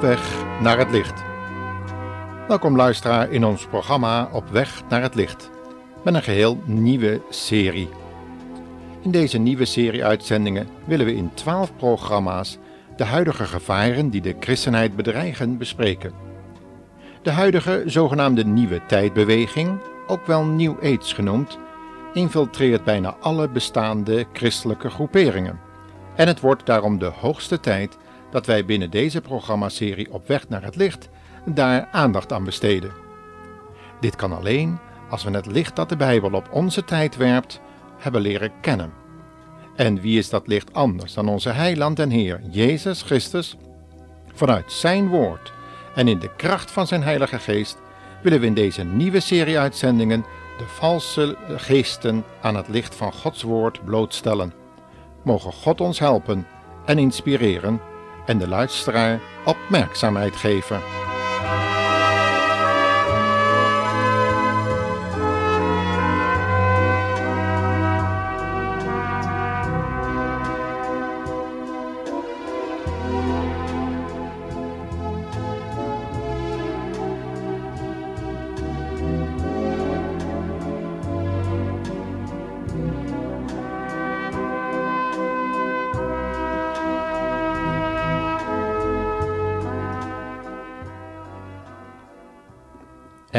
Op weg naar het licht. Welkom luisteraar in ons programma Op weg naar het licht. Met een geheel nieuwe serie. In deze nieuwe serie uitzendingen willen we in twaalf programma's de huidige gevaren die de christenheid bedreigen bespreken. De huidige zogenaamde nieuwe tijdbeweging, ook wel New Age genoemd, infiltreert bijna alle bestaande christelijke groeperingen. En het wordt daarom de hoogste tijd dat wij binnen deze programmaserie op weg naar het licht daar aandacht aan besteden. Dit kan alleen als we het licht dat de Bijbel op onze tijd werpt, hebben leren kennen. En wie is dat licht anders dan onze Heiland en Heer, Jezus Christus? Vanuit Zijn Woord en in de kracht van Zijn Heilige Geest willen we in deze nieuwe serie uitzendingen de valse geesten aan het licht van Gods Woord blootstellen. Mogen God ons helpen en inspireren en de luisteraar opmerkzaamheid geven.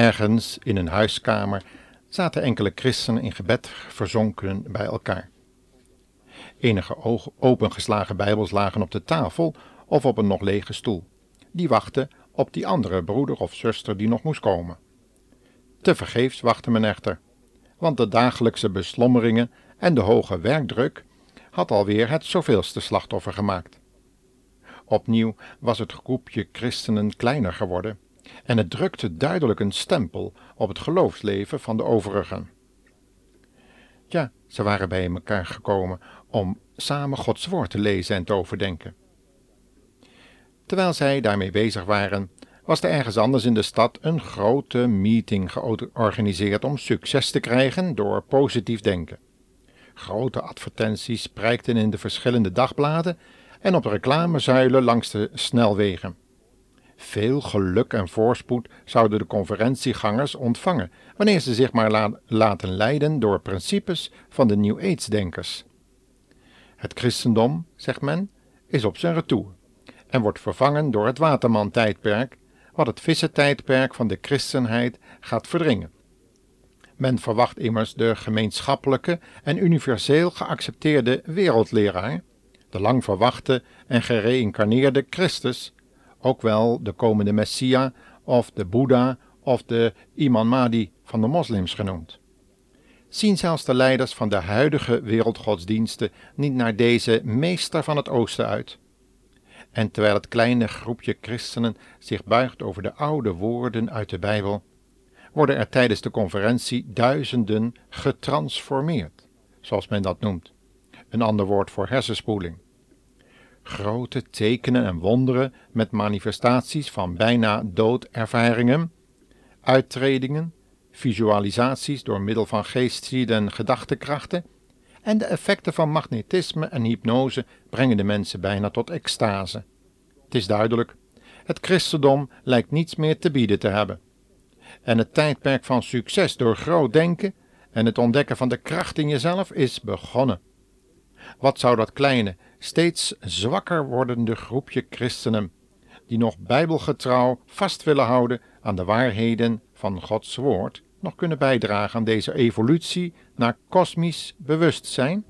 Ergens in een huiskamer zaten enkele christenen in gebed verzonken bij elkaar. Enige opengeslagen bijbels lagen op de tafel of op een nog lege stoel. Die wachten op die andere broeder of zuster die nog moest komen. Tevergeefs wachtte men echter, want de dagelijkse beslommeringen en de hoge werkdruk had alweer het zoveelste slachtoffer gemaakt. Opnieuw was het groepje christenen kleiner geworden en het drukte duidelijk een stempel op het geloofsleven van de overigen. Ja, ze waren bij elkaar gekomen om samen Gods woord te lezen en te overdenken. Terwijl zij daarmee bezig waren, was er ergens anders in de stad een grote meeting georganiseerd om succes te krijgen door positief denken. Grote advertenties prijkten in de verschillende dagbladen en op reclamezuilen langs de snelwegen. Veel geluk en voorspoed zouden de conferentiegangers ontvangen wanneer ze zich maar laten leiden door principes van de New Age-denkers. Het christendom, zegt men, is op zijn retour en wordt vervangen door het Waterman-tijdperk, wat het vissentijdperk van de christenheid gaat verdringen. Men verwacht immers de gemeenschappelijke en universeel geaccepteerde wereldleraar, de lang verwachte en gereïncarneerde Christus, ook wel de komende Messia of de Boeddha of de Imam Mahdi van de moslims genoemd. Zien zelfs de leiders van de huidige wereldgodsdiensten niet naar deze meester van het oosten uit? En terwijl het kleine groepje christenen zich buigt over de oude woorden uit de Bijbel, worden er tijdens de conferentie duizenden getransformeerd, zoals men dat noemt, een ander woord voor hersenspoeling grote tekenen en wonderen met manifestaties van bijna doodervaringen, uittredingen, visualisaties door middel van geestzieden en gedachtekrachten en de effecten van magnetisme en hypnose brengen de mensen bijna tot extase. Het is duidelijk, het christendom lijkt niets meer te bieden te hebben. En het tijdperk van succes door groot denken en het ontdekken van de kracht in jezelf is begonnen. Wat zou dat kleine, steeds zwakker wordende groepje christenen, die nog bijbelgetrouw vast willen houden aan de waarheden van Gods woord, nog kunnen bijdragen aan deze evolutie naar kosmisch bewustzijn?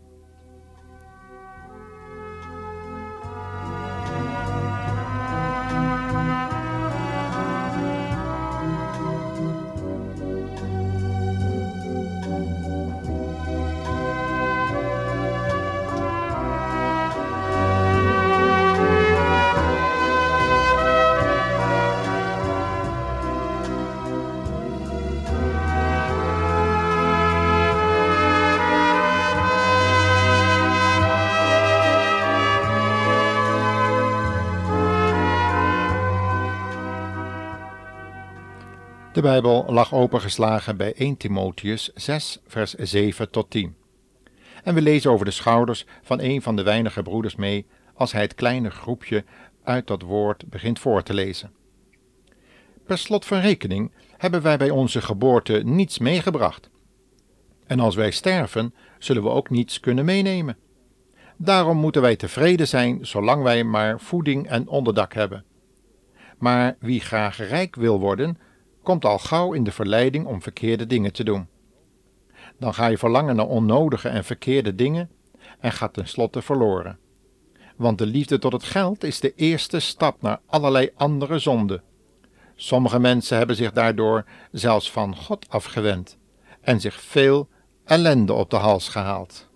De Bijbel lag opengeslagen bij 1 Timotheus 6, vers 7 tot 10. En we lezen over de schouders van een van de weinige broeders mee als hij het kleine groepje uit dat woord begint voor te lezen. Per slot van rekening hebben wij bij onze geboorte niets meegebracht. En als wij sterven, zullen we ook niets kunnen meenemen. Daarom moeten wij tevreden zijn zolang wij maar voeding en onderdak hebben. Maar wie graag rijk wil worden, komt al gauw in de verleiding om verkeerde dingen te doen. Dan ga je verlangen naar onnodige en verkeerde dingen en gaat tenslotte verloren. Want de liefde tot het geld is de eerste stap naar allerlei andere zonden. Sommige mensen hebben zich daardoor zelfs van God afgewend en zich veel ellende op de hals gehaald.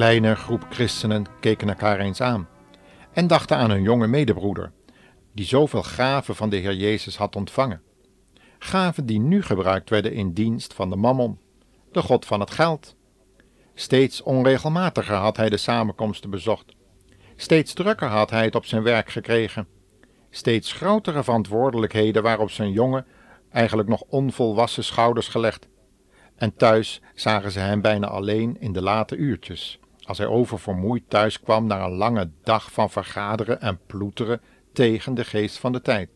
Kleine groep christenen keken elkaar eens aan en dachten aan hun jonge medebroeder, die zoveel gaven van de Heer Jezus had ontvangen. Gaven die nu gebruikt werden in dienst van de mammon, de god van het geld. Steeds onregelmatiger had hij de samenkomsten bezocht. Steeds drukker had hij het op zijn werk gekregen. Steeds grotere verantwoordelijkheden waren op zijn jonge, eigenlijk nog onvolwassen schouders gelegd. En thuis zagen ze hem bijna alleen in de late uurtjes als hij oververmoeid thuis kwam na een lange dag van vergaderen en ploeteren tegen de geest van de tijd.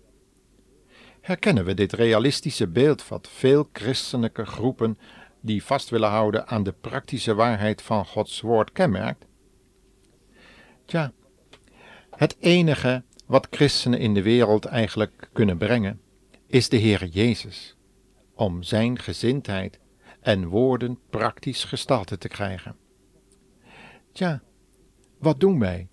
Herkennen we dit realistische beeld wat veel christelijke groepen die vast willen houden aan de praktische waarheid van Gods woord kenmerkt? Tja, het enige wat christenen in de wereld eigenlijk kunnen brengen, is de Heer Jezus, om zijn gezindheid en woorden praktisch gestalte te krijgen. Tja, wat doen wij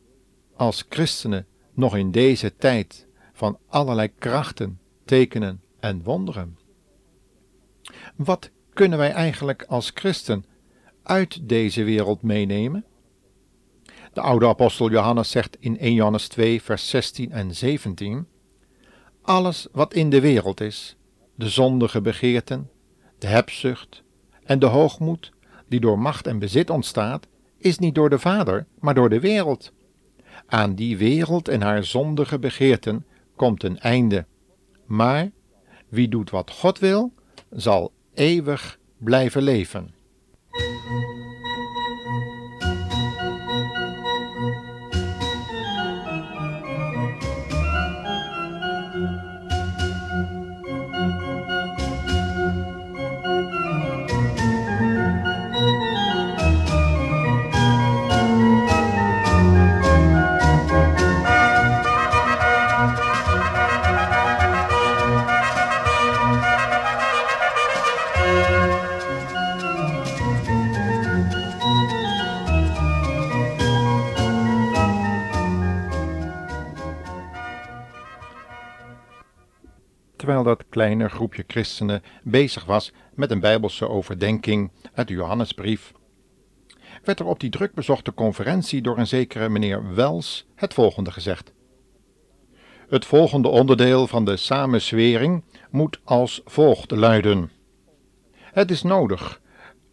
als christenen nog in deze tijd van allerlei krachten, tekenen en wonderen? Wat kunnen wij eigenlijk als christen uit deze wereld meenemen? De oude apostel Johannes zegt in 1 Johannes 2, vers 16 en 17: Alles wat in de wereld is, de zondige begeerten, de hebzucht en de hoogmoed, die door macht en bezit ontstaat, is niet door de Vader, maar door de wereld. Aan die wereld en haar zondige begeerten komt een einde. Maar wie doet wat God wil, zal eeuwig blijven leven. Dat kleine groepje christenen bezig was met een bijbelse overdenking uit de Johannesbrief, werd er op die druk bezochte conferentie door een zekere meneer Wells het volgende gezegd. Het volgende onderdeel van de samenzwering moet als volgt luiden. Het is nodig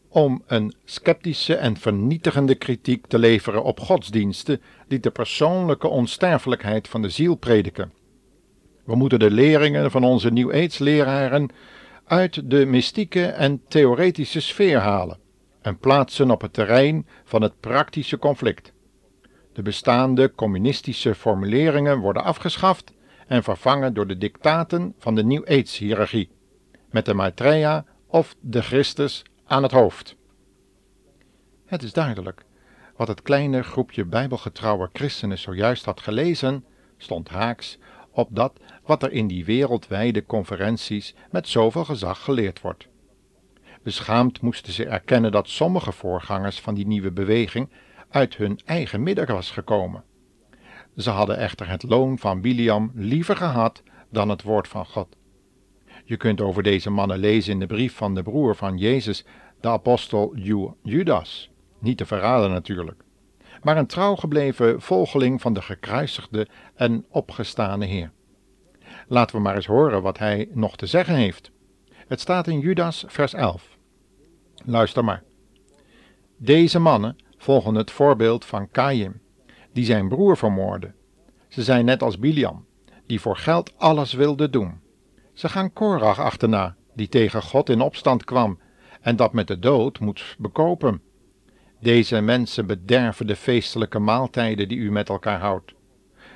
om een sceptische en vernietigende kritiek te leveren op godsdiensten die de persoonlijke onsterfelijkheid van de ziel prediken we moeten de leringen van onze New Age-leraren uit de mystieke en theoretische sfeer halen en plaatsen op het terrein van het praktische conflict. De bestaande communistische formuleringen worden afgeschaft en vervangen door de dictaten van de New Age-hiërarchie, met de Maitreya of de Christus aan het hoofd. Het is duidelijk, wat het kleine groepje bijbelgetrouwe christenen zojuist had gelezen, stond haaks op dat wat er in die wereldwijde conferenties met zoveel gezag geleerd wordt. Beschaamd moesten ze erkennen dat sommige voorgangers van die nieuwe beweging uit hun eigen midden was gekomen. Ze hadden echter het loon van Biliam liever gehad dan het woord van God. Je kunt over deze mannen lezen in de brief van de broer van Jezus, de apostel Judas, niet te verraden natuurlijk, maar een trouw gebleven volgeling van de gekruisigde en opgestane Heer. Laten we maar eens horen wat hij nog te zeggen heeft. Het staat in Judas, vers 11. Luister maar. Deze mannen volgen het voorbeeld van Kaim, die zijn broer vermoordde. Ze zijn net als Biliam, die voor geld alles wilde doen. Ze gaan Korach achterna, die tegen God in opstand kwam en dat met de dood moet bekopen. Deze mensen bederven de feestelijke maaltijden die u met elkaar houdt.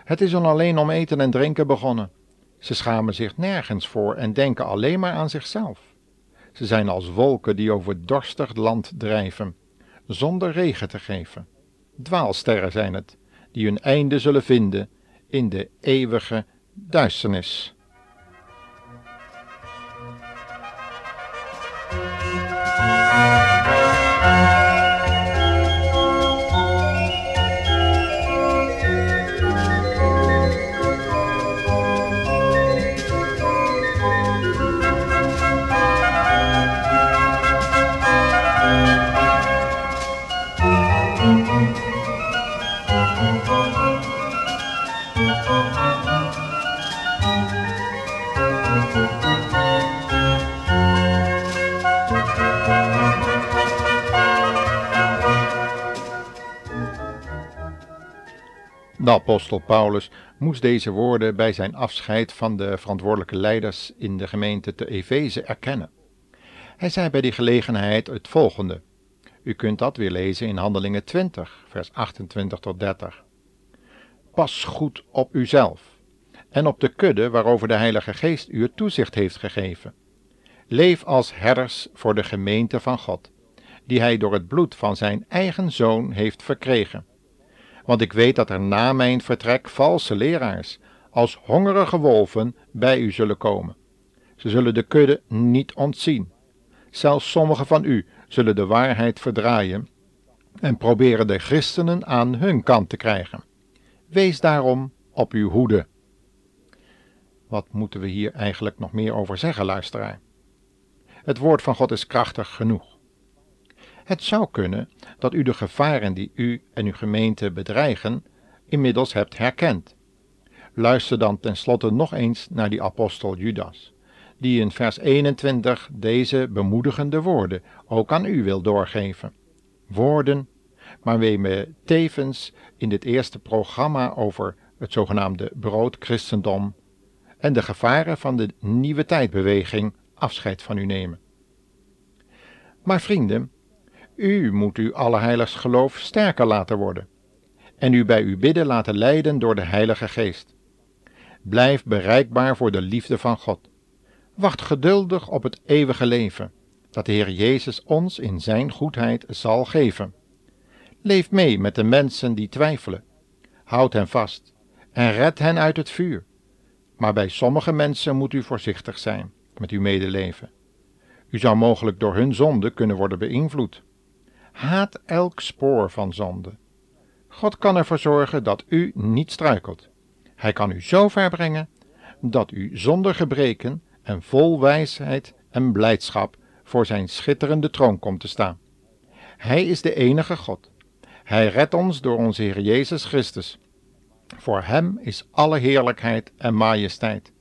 Het is dan alleen om eten en drinken begonnen. Ze schamen zich nergens voor en denken alleen maar aan zichzelf. Ze zijn als wolken die over dorstig land drijven, zonder regen te geven. Dwaalsterren zijn het, die hun einde zullen vinden in de eeuwige duisternis. De apostel Paulus moest deze woorden bij zijn afscheid van de verantwoordelijke leiders in de gemeente te Efeze erkennen. Hij zei bij die gelegenheid het volgende. U kunt dat weer lezen in Handelingen 20, vers 28 tot 30. Pas goed op uzelf en op de kudde waarover de Heilige Geest u het toezicht heeft gegeven. Leef als herders voor de gemeente van God, die hij door het bloed van zijn eigen zoon heeft verkregen want ik weet dat er na mijn vertrek valse leraars als hongerige wolven bij u zullen komen. Ze zullen de kudde niet ontzien. Zelfs sommigen van u zullen de waarheid verdraaien en proberen de christenen aan hun kant te krijgen. Wees daarom op uw hoede. Wat moeten we hier eigenlijk nog meer over zeggen, luisteraar? Het woord van God is krachtig genoeg. Het zou kunnen dat u de gevaren die u en uw gemeente bedreigen, inmiddels hebt herkend. Luister dan tenslotte nog eens naar die apostel Judas, die in vers 21 deze bemoedigende woorden ook aan u wil doorgeven. Woorden waarmee we tevens in dit eerste programma over het zogenaamde broodchristendom en de gevaren van de nieuwe tijdbeweging afscheid van u nemen. Maar vrienden, u moet uw allerheiligst geloof sterker laten worden en u bij uw bidden laten leiden door de Heilige Geest. Blijf bereikbaar voor de liefde van God. Wacht geduldig op het eeuwige leven, dat de Heer Jezus ons in Zijn goedheid zal geven. Leef mee met de mensen die twijfelen. Houd hen vast en red hen uit het vuur. Maar bij sommige mensen moet u voorzichtig zijn met uw medeleven. U zou mogelijk door hun zonde kunnen worden beïnvloed. Haat elk spoor van zonde. God kan ervoor zorgen dat u niet struikelt. Hij kan u zo ver brengen dat u zonder gebreken en vol wijsheid en blijdschap voor zijn schitterende troon komt te staan. Hij is de enige God. Hij redt ons door onze Heer Jezus Christus. Voor Hem is alle heerlijkheid en majesteit,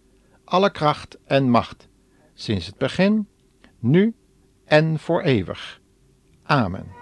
alle kracht en macht, sinds het begin, nu en voor eeuwig. Amen.